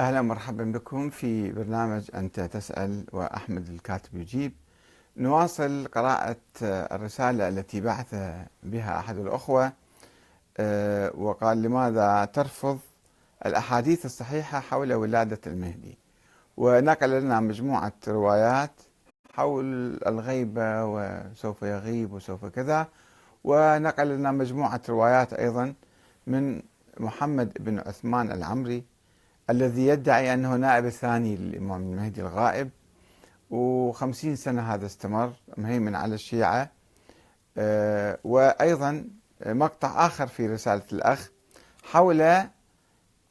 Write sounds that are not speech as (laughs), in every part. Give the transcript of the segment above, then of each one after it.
أهلا ومرحبا بكم في برنامج أنت تسأل وأحمد الكاتب يجيب. نواصل قراءة الرسالة التي بعث بها أحد الأخوة آه، وقال لماذا ترفض الأحاديث الصحيحة حول ولادة المهدي؟ ونقل لنا مجموعة روايات حول الغيبة وسوف يغيب وسوف كذا. ونقل لنا مجموعة روايات أيضا من محمد بن عثمان العمري الذي يدعي أنه نائب الثاني للإمام المهدي الغائب وخمسين سنة هذا استمر مهيمن على الشيعة. آه، وأيضا مقطع آخر في رسالة الأخ حول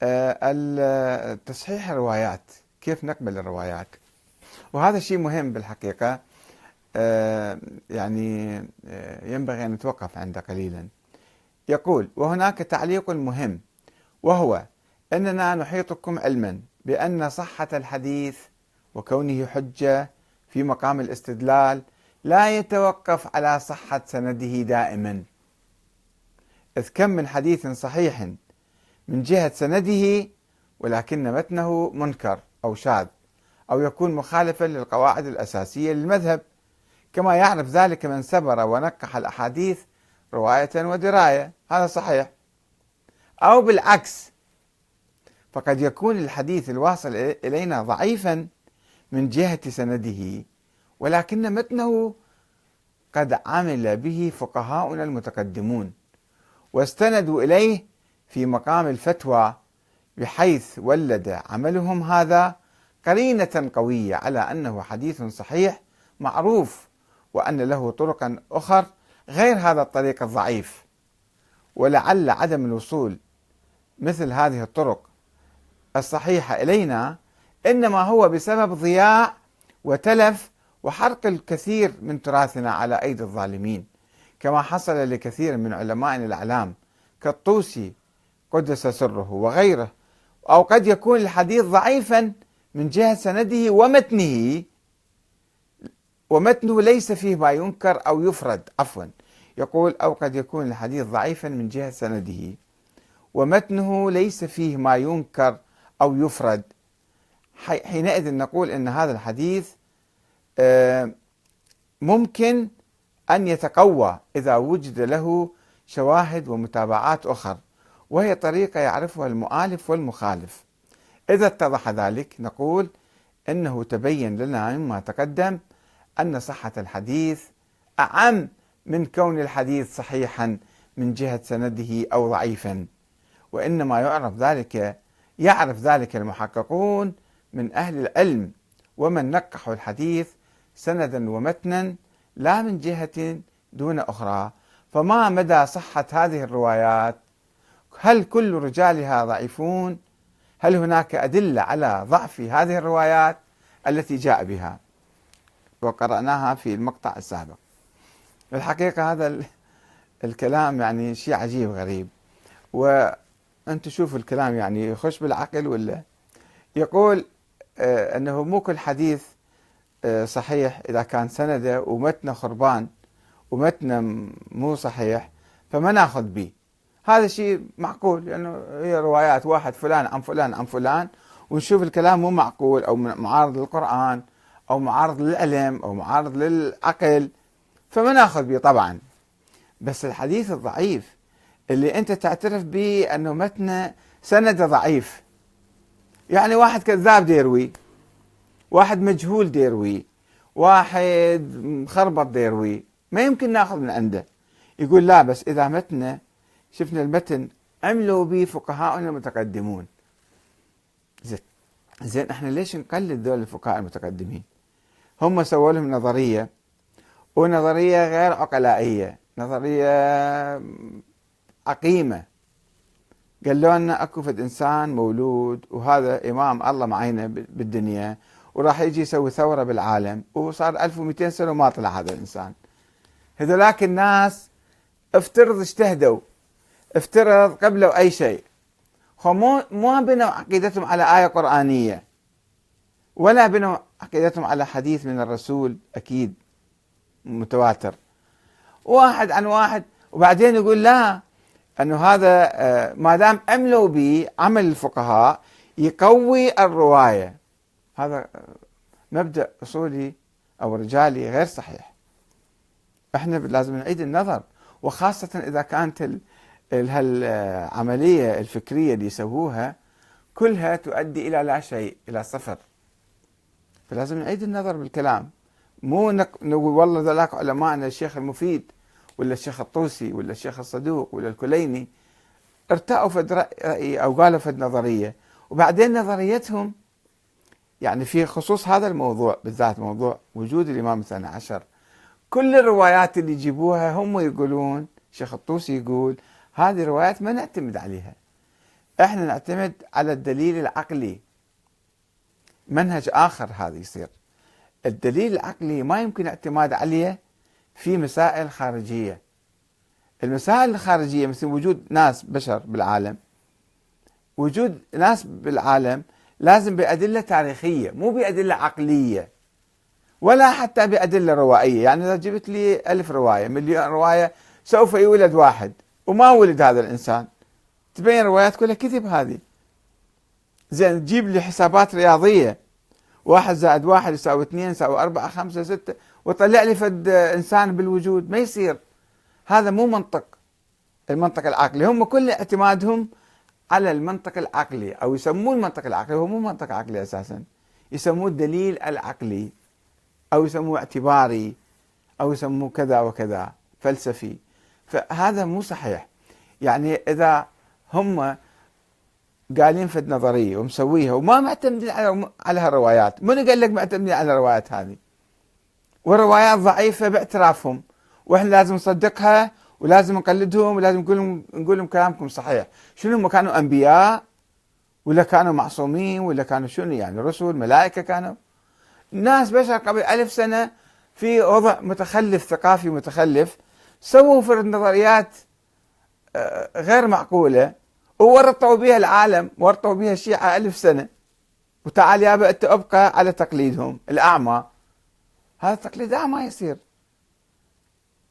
آه، تصحيح الروايات كيف نقبل الروايات. وهذا شيء مهم بالحقيقة آه، يعني ينبغي أن نتوقف عنده قليلا. يقول وهناك تعليق مهم وهو أننا نحيطكم علما بأن صحة الحديث وكونه حجة في مقام الاستدلال لا يتوقف على صحة سنده دائما. إذ كم من حديث صحيح من جهة سنده ولكن متنه منكر أو شاذ أو يكون مخالفا للقواعد الأساسية للمذهب. كما يعرف ذلك من سبر ونقح الأحاديث رواية ودراية. هذا صحيح. أو بالعكس فقد يكون الحديث الواصل إلينا ضعيفا من جهة سنده ولكن متنه قد عمل به فقهاؤنا المتقدمون واستندوا إليه في مقام الفتوى بحيث ولد عملهم هذا قرينة قوية على أنه حديث صحيح معروف وأن له طرقا أخر غير هذا الطريق الضعيف. ولعل عدم الوصول مثل هذه الطرق الصحيحة إلينا إنما هو بسبب ضياع وتلف وحرق الكثير من تراثنا على أيدي الظالمين. كما حصل لكثير من علمائنا الأعلام كالطوسي قدس سره وغيره أو قد يكون الحديث ضعيفا من جهة سنده ومتنه ومتنه ليس فيه ما ينكر أو يفرد عفوا. يقول أو قد يكون الحديث ضعيفا من جهة سنده ومتنه ليس فيه ما ينكر أو يفرد. حينئذ نقول أن هذا الحديث آه، ممكن أن يتقوى إذا وجد له شواهد ومتابعات أخر وهي طريقة يعرفها المؤالف والمخالف. إذا اتضح ذلك نقول أنه تبين لنا مما تقدم أن صحة الحديث أعم من كون الحديث صحيحا من جهة سنده أو ضعيفا وإنما يعرف ذلك يعرف ذلك المحققون من أهل العلم ومن نقحوا الحديث سندا ومتنا لا من جهة دون أخرى. فما مدى صحة هذه الروايات؟ هل كل رجالها ضعيفون؟ هل هناك أدلة على ضعف هذه الروايات التي جاء بها؟ وقرأناها في المقطع السابق. الحقيقة هذا الكلام يعني شيء عجيب غريب و أنت شوف الكلام يعني يخش بالعقل ولا؟ يقول آه أنه مو كل حديث آه صحيح إذا كان سنده ومتنه خربان ومتنه مو صحيح فما ناخذ به هذا شيء معقول لأنه يعني هي روايات واحد فلان عن فلان عن فلان ونشوف الكلام مو معقول أو معارض للقرآن أو معارض للعلم أو معارض للعقل فما ناخذ به طبعا. بس الحديث الضعيف اللي انت تعترف به انه متنه سنده ضعيف. يعني واحد كذاب ديروي واحد مجهول ديروي واحد مخربط ديروي ما يمكن ناخذ من عنده. يقول لا بس إذا متنا شفنا المتن عملوا به فقهاؤنا المتقدمون. زين زين إحنا ليش نقلد ذول الفقهاء المتقدمين؟ هم سووا لهم نظرية ونظرية غير عقلائية نظرية عقيمة. قال لنا أكو فد إنسان مولود وهذا إمام الله معينا بالدنيا وراح يجي يسوي ثورة بالعالم وصار 1200 سنة وما طلع هذا الإنسان. هذولاك الناس افترض اجتهدوا افترض قبلوا أي شيء. هم مو بنوا عقيدتهم على آية قرآنية ولا بنوا عقيدتهم على حديث من الرسول أكيد متواتر. واحد عن واحد وبعدين يقول لا أنه هذا آه، ما دام عملوا به عمل الفقهاء يقوي الرواية. هذا مبدأ أصولي أو رجالي غير صحيح. إحنا لازم نعيد النظر. وخاصة إذا كانت العملية الفكرية اللي يسووها كلها تؤدي إلى لا شيء إلى صفر. فلازم نعيد النظر بالكلام. مو نقول والله ذلك علماءنا الشيخ المفيد ولا الشيخ الطوسي ولا الشيخ الصدوق ولا الكليني ارتأوا فد رأي أو قالوا فد نظرية وبعدين نظريتهم يعني في خصوص هذا الموضوع بالذات موضوع وجود الإمام الثاني عشر كل الروايات اللي يجيبوها هم يقولون الشيخ الطوسي يقول هذه الروايات ما نعتمد عليها. إحنا نعتمد على الدليل العقلي. منهج آخر هذا يصير. الدليل العقلي ما يمكن الاعتماد عليه في مسائل خارجية. المسائل الخارجية مثل وجود ناس بشر بالعالم وجود ناس بالعالم لازم بأدلة تاريخية مو بأدلة عقلية ولا حتى بأدلة روائية. يعني إذا جبت لي ألف رواية مليون رواية سوف يولد واحد وما ولد هذا الإنسان. تبين روايات كلها كذب هذه. زين تجيب لي حسابات رياضية. واحد زائد واحد يساوي اثنين يساوي أربعة خمسة ستة. وطلع لي فد إنسان بالوجود ما يصير. هذا مو منطق. المنطق العقلي. هم كل اعتمادهم على المنطق العقلي أو يسموه المنطق العقلي. هو مو منطق عقلي أساسا. يسموه الدليل العقلي أو يسموه اعتباري أو يسموه كذا وكذا فلسفي. فهذا مو صحيح. يعني إذا هم قالين في نظرية ومسويها وما معتمدين على على هالروايات من قال لك معتمدين على الروايات هذه؟ والروايات ضعيفة باعترافهم. وإحنا لازم نصدقها ولازم نقلدهم ولازم نقول نقول لهم كلامكم صحيح. شنو كانوا أنبياء؟ ولا كانوا معصومين؟ ولا كانوا شنو يعني؟ رسل ملائكة كانوا. ناس بشر قبل ألف سنة في وضع متخلف ثقافي متخلف سووا فرد نظريات آه، غير معقولة وورطوا بها العالم ورطوا بها الشيعة ألف سنة. وتعال يابا أنت أبقى على تقليدهم الأعمى. هذا تقليد أعمى يصير.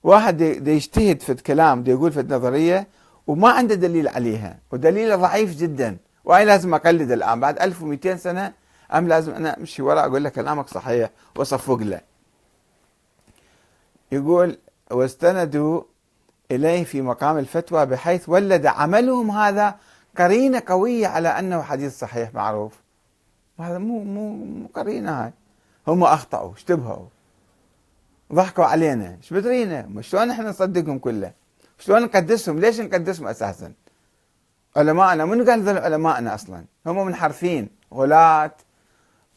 واحد دي يجتهد في الكلام دي يقول في النظرية وما عنده دليل عليها ودليله ضعيف جدا. وأي لازم أقلد الآن بعد 1200 سنة أم لازم أنا أمشي وراء أقول لك كلامك صحيح وأصفق له. يقول واستندوا إليه في مقام الفتوى بحيث ولد عملهم هذا قرينة قوية على أنه حديث صحيح معروف. هذا مو مو مو قرينة هاي. هم أخطأوا اشتبهوا. ضحكوا علينا. إيش بدرينا؟ شلون إحنا نصدقهم كله؟ شلون نقدسهم؟ ليش نقدسهم أساسا؟ علماءنا من قال ذول علماءنا أصلا؟ هم منحرفين. غلاة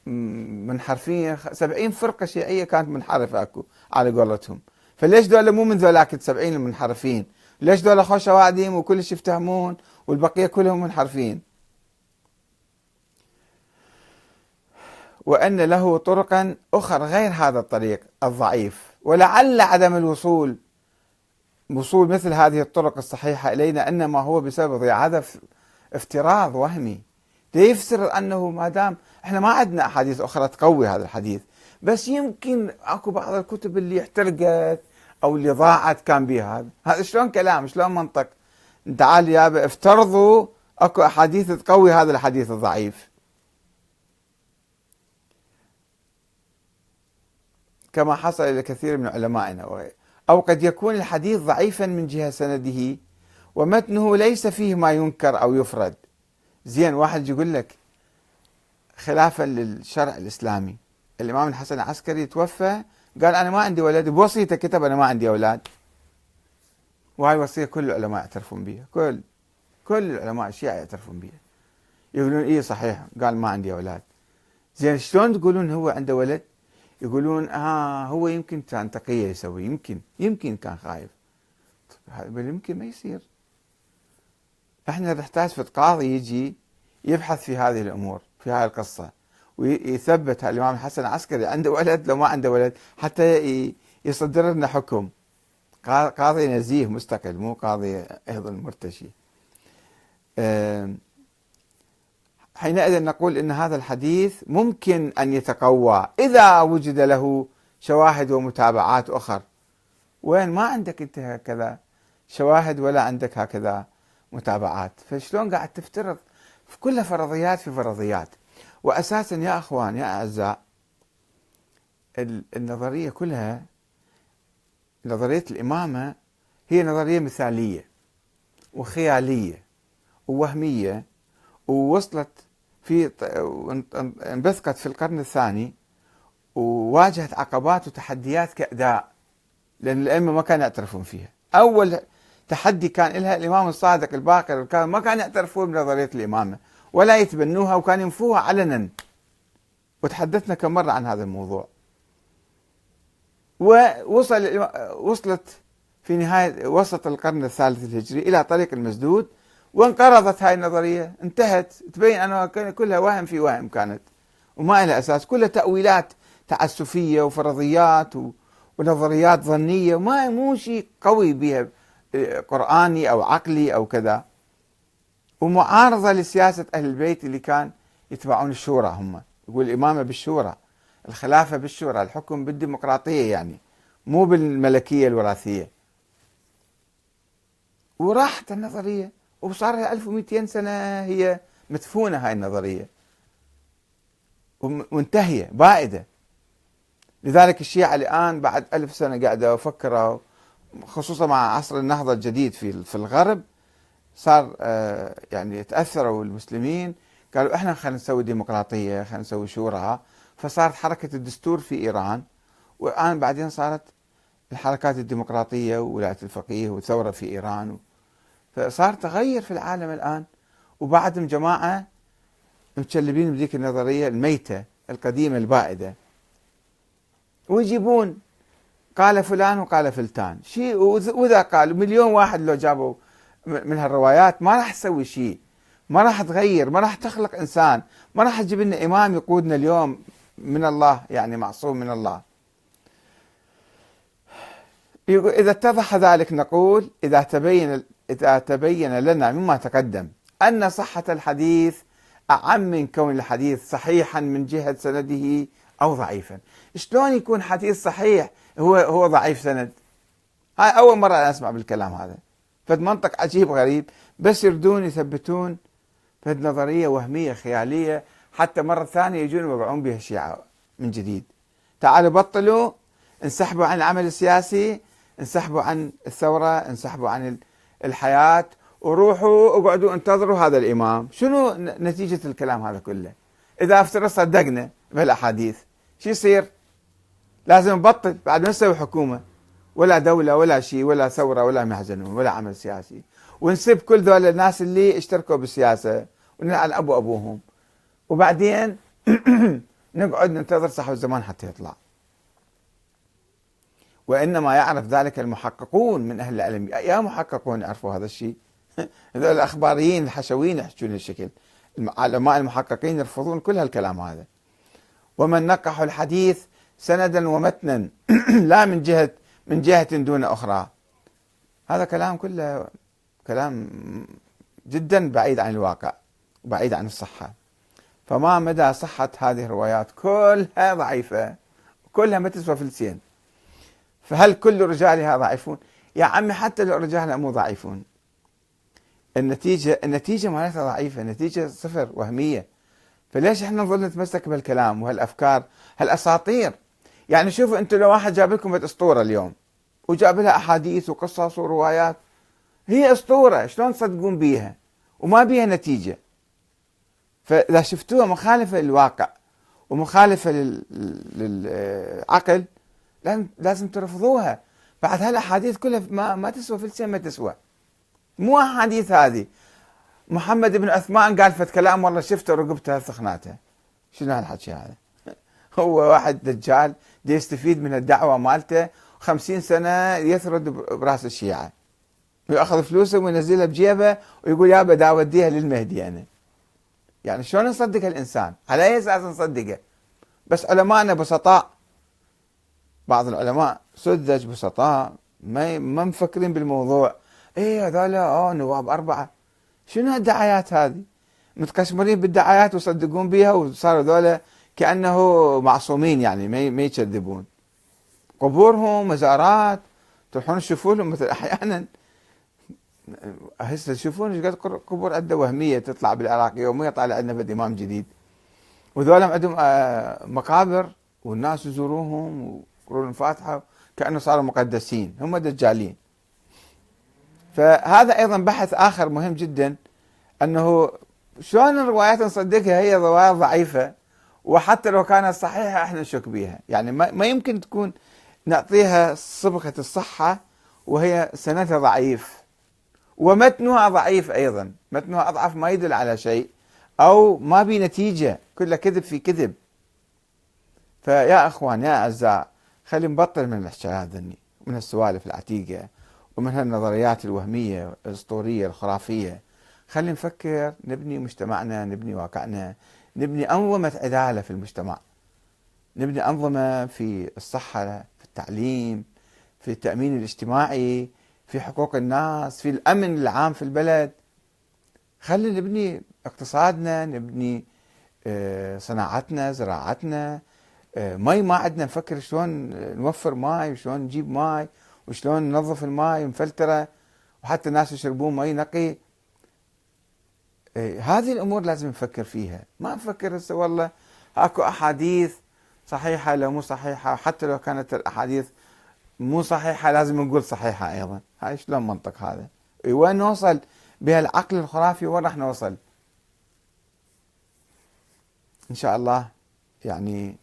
منحرفين. سبعين فرقة شيعية كانت منحرفة أكو على قولتهم. فليش دول مو من ذولاك السبعين المنحرفين؟ ليش دول خوش واديم وكلش يفتهمون والبقية كلهم منحرفين؟ وأن له طرقا أخرى غير هذا الطريق الضعيف. ولعل عدم الوصول وصول مثل هذه الطرق الصحيحة إلينا إنما هو بسبب هذا افتراض وهمي. ليفسر أنه ما دام إحنا ما عندنا أحاديث أخرى تقوي هذا الحديث بس يمكن أكو بعض الكتب اللي احترقت أو اللي ضاعت كان بها هذا هذا شلون كلام؟ شلون منطق؟ تعال يا افترضوا أكو أحاديث تقوي هذا الحديث الضعيف. كما حصل لكثير من علمائنا أو قد يكون الحديث ضعيفا من جهة سنده ومتنه ليس فيه ما ينكر أو يفرد. زين واحد يقول لك خلافا للشرع الإسلامي الإمام الحسن العسكري توفى قال أنا ما عندي ولد بوصيته كتب أنا ما عندي أولاد. وهاي وصية كل العلماء يعترفون بها كل كل العلماء الشيعة يعترفون بها يقولون إيه صحيح؟ قال ما عندي أولاد. زين شلون تقولون هو عنده ولد؟ يقولون آه هو يمكن كان تقية يسوي يمكن يمكن كان خايف. بل يمكن ما يصير. إحنا نحتاج في قاضي يجي يبحث في هذه الأمور في هذه القصة ويثبت. الإمام الحسن العسكري عنده ولد لو ما عنده ولد حتى يصدر لنا حكم. قاضي نزيه مستقل مو قاضي أيضا مرتشي. حينئذ نقول إن هذا الحديث ممكن أن يتقوى إذا وجد له شواهد ومتابعات أخر. وين ما عندك أنت هكذا شواهد ولا عندك هكذا متابعات. فشلون قاعد تفترض كلها فرضيات في فرضيات. وأساسا يا أخوان يا أعزاء النظرية كلها نظرية الإمامة هي نظرية مثالية وخيالية ووهمية ووصلت في أنبثقت في القرن الثاني وواجهت عقبات وتحديات كأداء لأن الأئمة ما كانوا يعترفون فيها. أول تحدي كان لها الإمام الصادق الباقر ما كانوا يعترفون بنظرية الإمامة ولا يتبنوها وكانوا ينفوها علنا. وتحدثنا كم مرة عن هذا الموضوع. ووصل وصلت في نهاية وسط القرن الثالث الهجري إلى طريق المسدود وانقرضت هاي النظرية انتهت تبين أنها كلها وهم في وهم كانت. وما لها أساس كلها تأويلات تعسفية وفرضيات ونظريات ظنية. وما مو شيء قوي بها قرآني أو عقلي أو كذا. ومعارضة لسياسة أهل البيت اللي كان يتبعون الشورى هم. يقول الإمامة بالشورى الخلافة بالشورى الحكم بالديمقراطية يعني مو بالملكية الوراثية. وراحت النظرية. وصار لها 1200 سنة هي مدفونة هاي النظرية. ومنتهية بائدة. لذلك الشيعة الآن بعد ألف سنة قاعدة أفكر خصوصا مع عصر النهضة الجديد في في الغرب صار آه، يعني تأثروا المسلمين. قالوا إحنا خلينا نسوي ديمقراطية خلينا نسوي شورى. فصارت حركة الدستور في إيران والآن بعدين صارت الحركات الديمقراطية وولاية الفقيه والثورة في إيران فصار تغير في العالم الآن. وبعدهم جماعة متشلبين بذيك النظرية الميتة القديمة البائدة. ويجيبون قال فلان وقال فلتان. شيء وإذا قال مليون واحد لو جابوا من هالروايات ما راح تسوي شيء ما راح تغير ما راح تخلق إنسان. ما راح تجيب لنا إمام يقودنا اليوم من الله يعني معصوم من الله. إذا اتضح ذلك نقول إذا تبين إذا تبين لنا مما تقدم أن صحة الحديث أعم من كون الحديث صحيحا من جهة سنده أو ضعيفا. شلون يكون حديث صحيح هو هو ضعيف سند؟ هاي أول مرة أنا أسمع بالكلام هذا. فد منطق عجيب غريب بس يردون يثبتون فد نظرية وهمية خيالية. حتى مرة ثانية يجون يوقعون بها الشيعة من جديد. تعالوا بطلوا. انسحبوا عن العمل السياسي. انسحبوا عن الثورة. انسحبوا عن الحياة وروحوا اقعدوا انتظروا هذا الإمام. شنو نتيجة الكلام هذا كله؟ إذا أفترض صدقنا بالأحاديث شو يصير؟ لازم نبطل بعد ما نسوي حكومة. ولا دولة ولا شيء ولا ثورة ولا محزن ولا عمل سياسي. ونسب كل ذول الناس اللي اشتركوا بالسياسة ونلعن أبو أبوهم. وبعدين (clears throat) نقعد ننتظر صاحب الزمان حتى يطلع. وإنما يعرف ذلك المحققون من أهل العلم. يا محققون يعرفوا هذا الشيء. (laughs) هذول الأخباريين الحشويين يحجون هالشكل. العلماء المحققين يرفضون كل هالكلام هذا. ومن نقح الحديث سندا ومتنا. (clears throat) لا من جهة من جهة دون أخرى. هذا كلام كله كلام جدا بعيد عن الواقع وبعيد عن الصحة. فما مدى صحة هذه الروايات؟ كلها ضعيفة. كلها ما تسوى فلسين. فهل كل رجالها ضعيفون؟ يا عمي حتى لو رجالها مو ضعيفون. النتيجة النتيجة مالتها ضعيفة النتيجة صفر وهمية. فليش إحنا نظل نتمسك بالكلام وهالأفكار؟ هالأساطير. يعني شوفوا أنتم لو واحد جاب لكم أسطورة اليوم وجاب لها أحاديث وقصص وروايات هي أسطورة شلون تصدقون بيها؟ وما بيها نتيجة. فإذا شفتوها مخالفة للواقع ومخالفة للعقل لازم ترفضوها. بعد هالأحاديث كلها ما ما تسوى فلسين ما تسوى. مو أحاديث هذه. محمد بن عثمان قال فت كلام والله شفته رقبته ثخناته شنو هالحكي هذا؟ (laughs) هو واحد دجال دي يستفيد من الدعوة مالته خمسين سنة يثرد برأس الشيعة. ويأخذ فلوسه وينزلها بجيبه ويقول يابا دا اوديها للمهدي أنا. يعني شلون نصدق الإنسان على أي أساس نصدقه؟ بس علماءنا بسطاء. بعض العلماء سذج بسطاء ما ما مفكرين بالموضوع. إيه هذولا آه نواب أربعة. شنو هالدعايات هذه؟ متقشمرين بالدعايات ويصدقون بها وصاروا ذولا كأنه معصومين يعني ما يكذبون. قبورهم مزارات تروحون تشوفوا لهم مثل أحيانا. هسه تشوفون إيش قد قبور عنده وهمية تطلع بالعراق يوميا طالع عندنا فد إمام جديد. وذولا عندهم آه، مقابر والناس يزوروهم ويقرون الفاتحة كأنه صاروا مقدسين هم دجالين. فهذا أيضا بحث آخر مهم جدا أنه شلون الروايات نصدقها هي روايات ضعيفة وحتى لو كانت صحيحة إحنا نشك بها يعني ما يمكن تكون نعطيها صبغه الصحة وهي سندها ضعيف. ومتنها ضعيف أيضا. متنها اضعف ما يدل على شيء أو ما بي نتيجه كله كذب في كذب. فيا إخوان يا أعزاء خلي نبطل من الحكايات ذني من السوالف العتيقة ومن هالنظريات الوهمية الأسطورية الخرافية. خلي نفكر نبني مجتمعنا نبني واقعنا نبني أنظمة عدالة في المجتمع. نبني أنظمة في الصحة في التعليم في التأمين الاجتماعي في حقوق الناس في الأمن العام في البلد. خلي نبني اقتصادنا نبني آه، صناعتنا زراعتنا مي، ما عندنا نفكر شلون نوفر ماي وشلون نجيب ماي وشلون ننظف الماي مفلتره وحتى الناس يشربون مي نقي. آه، هذه الأمور لازم نفكر فيها. ما نفكر هسه والله أكو أحاديث صحيحة لو مو صحيحة حتى لو كانت الأحاديث مو صحيحة لازم نقول صحيحة أيضا. هاي شلون منطق هذا؟ وين نوصل بهالعقل الخرافي؟ وين راح نوصل؟ إن شاء الله يعني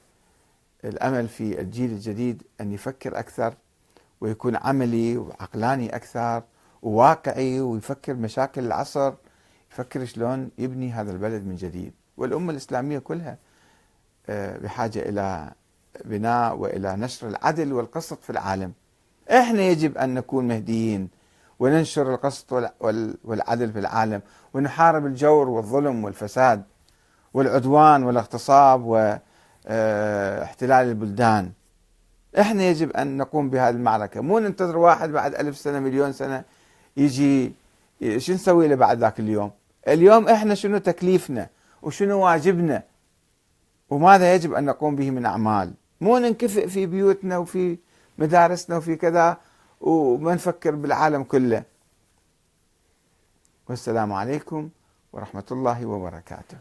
الأمل في الجيل الجديد أن يفكر أكثر ويكون عملي وعقلاني أكثر وواقعي ويفكر مشاكل العصر يفكر شلون يبني هذا البلد من جديد. والأمة الإسلامية كلها آه، بحاجة إلى بناء وإلى نشر العدل والقسط في العالم. إحنا يجب أن نكون مهديين وننشر القسط والعدل في العالم ونحارب الجور والظلم والفساد والعدوان والاغتصاب واحتلال البلدان. إحنا يجب أن نقوم بهذه المعركة. مو ننتظر واحد بعد ألف سنة مليون سنة يجي شو نسوي له بعد ذاك اليوم؟ اليوم إحنا شنو تكليفنا؟ وشنو واجبنا؟ وماذا يجب أن نقوم به من أعمال؟ مو ننكفئ في بيوتنا وفي مدارسنا وفي كذا وما نفكر بالعالم كله. والسلام عليكم ورحمة الله وبركاته.